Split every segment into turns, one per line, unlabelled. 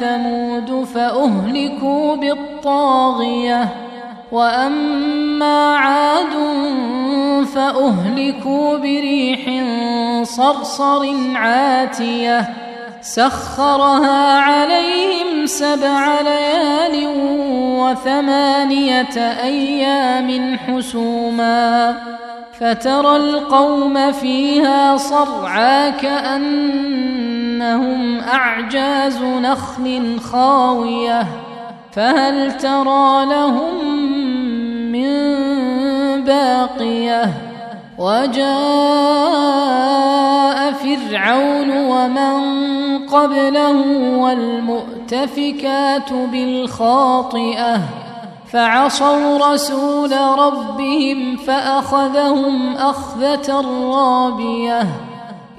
ثمود فأهلكوا بالطاغية وأما عاد فأهلكوا بريح صرصر عاتية سخرها عليهم سبع ليال وثمانية أيام حسوما فترى القوم فيها صرعا كأنهم أعجاز نخل خاوية فهل ترى لهم من باقية وجاء فرعون ومن قبله والمؤتفكات بالخاطئه فعصوا رسول ربهم فاخذهم اخذه رابيه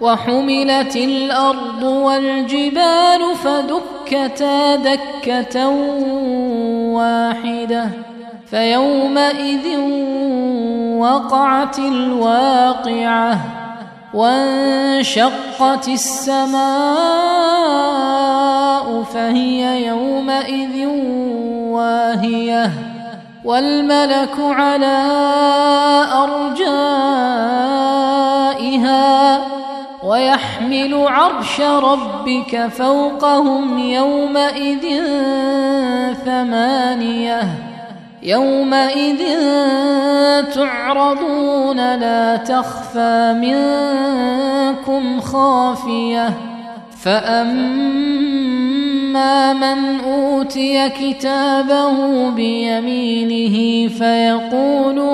وحملت الأرض والجبال فدكتا دكة واحدة فيومئذ وقعت الواقعة وانشقت السماء فهي يومئذ واهية والملك على ارجائها ويحمل عرش ربك فوقهم يومئذ ثمانية. يومئذ تعرضون لا تخفى منكم خافية. فأما من أوتي كتابه بيمينه فيقول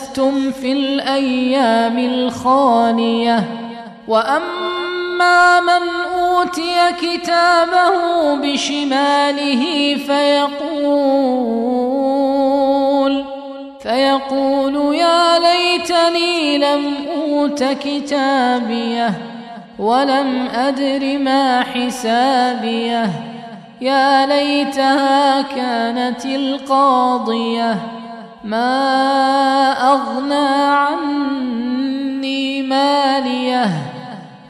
اسلفتم في الأيام الخاليه واما من اوتي كتابه بشماله فيقول فيقول يا ليتني لم اوت كتابيه ولم ادر ما حسابيه يا ليتها كانت القاضيه ما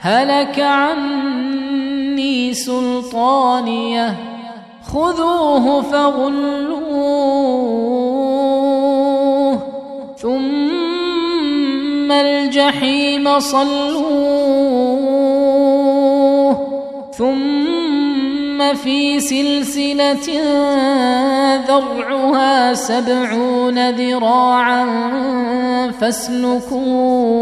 هلك عني سلطانية خذوه فغلوه ثم الجحيم صلوه ثم في سلسلة ذرعها سبعون ذراعا فاسلكوه.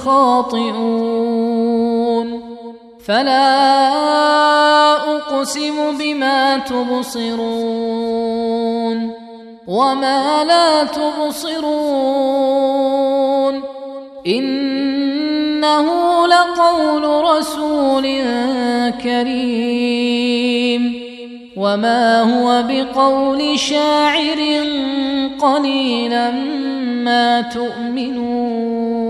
الخاطئون. فلا أقسم بما تبصرون وما لا تبصرون. إنه لقول رسول كريم. وما هو بقول شاعر قليلا ما تؤمنون.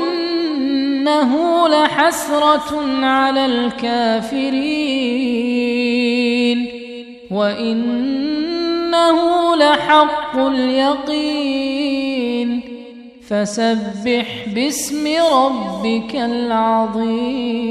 وانه لحسرة على الكافرين وإنه لحق اليقين فسبح باسم ربك العظيم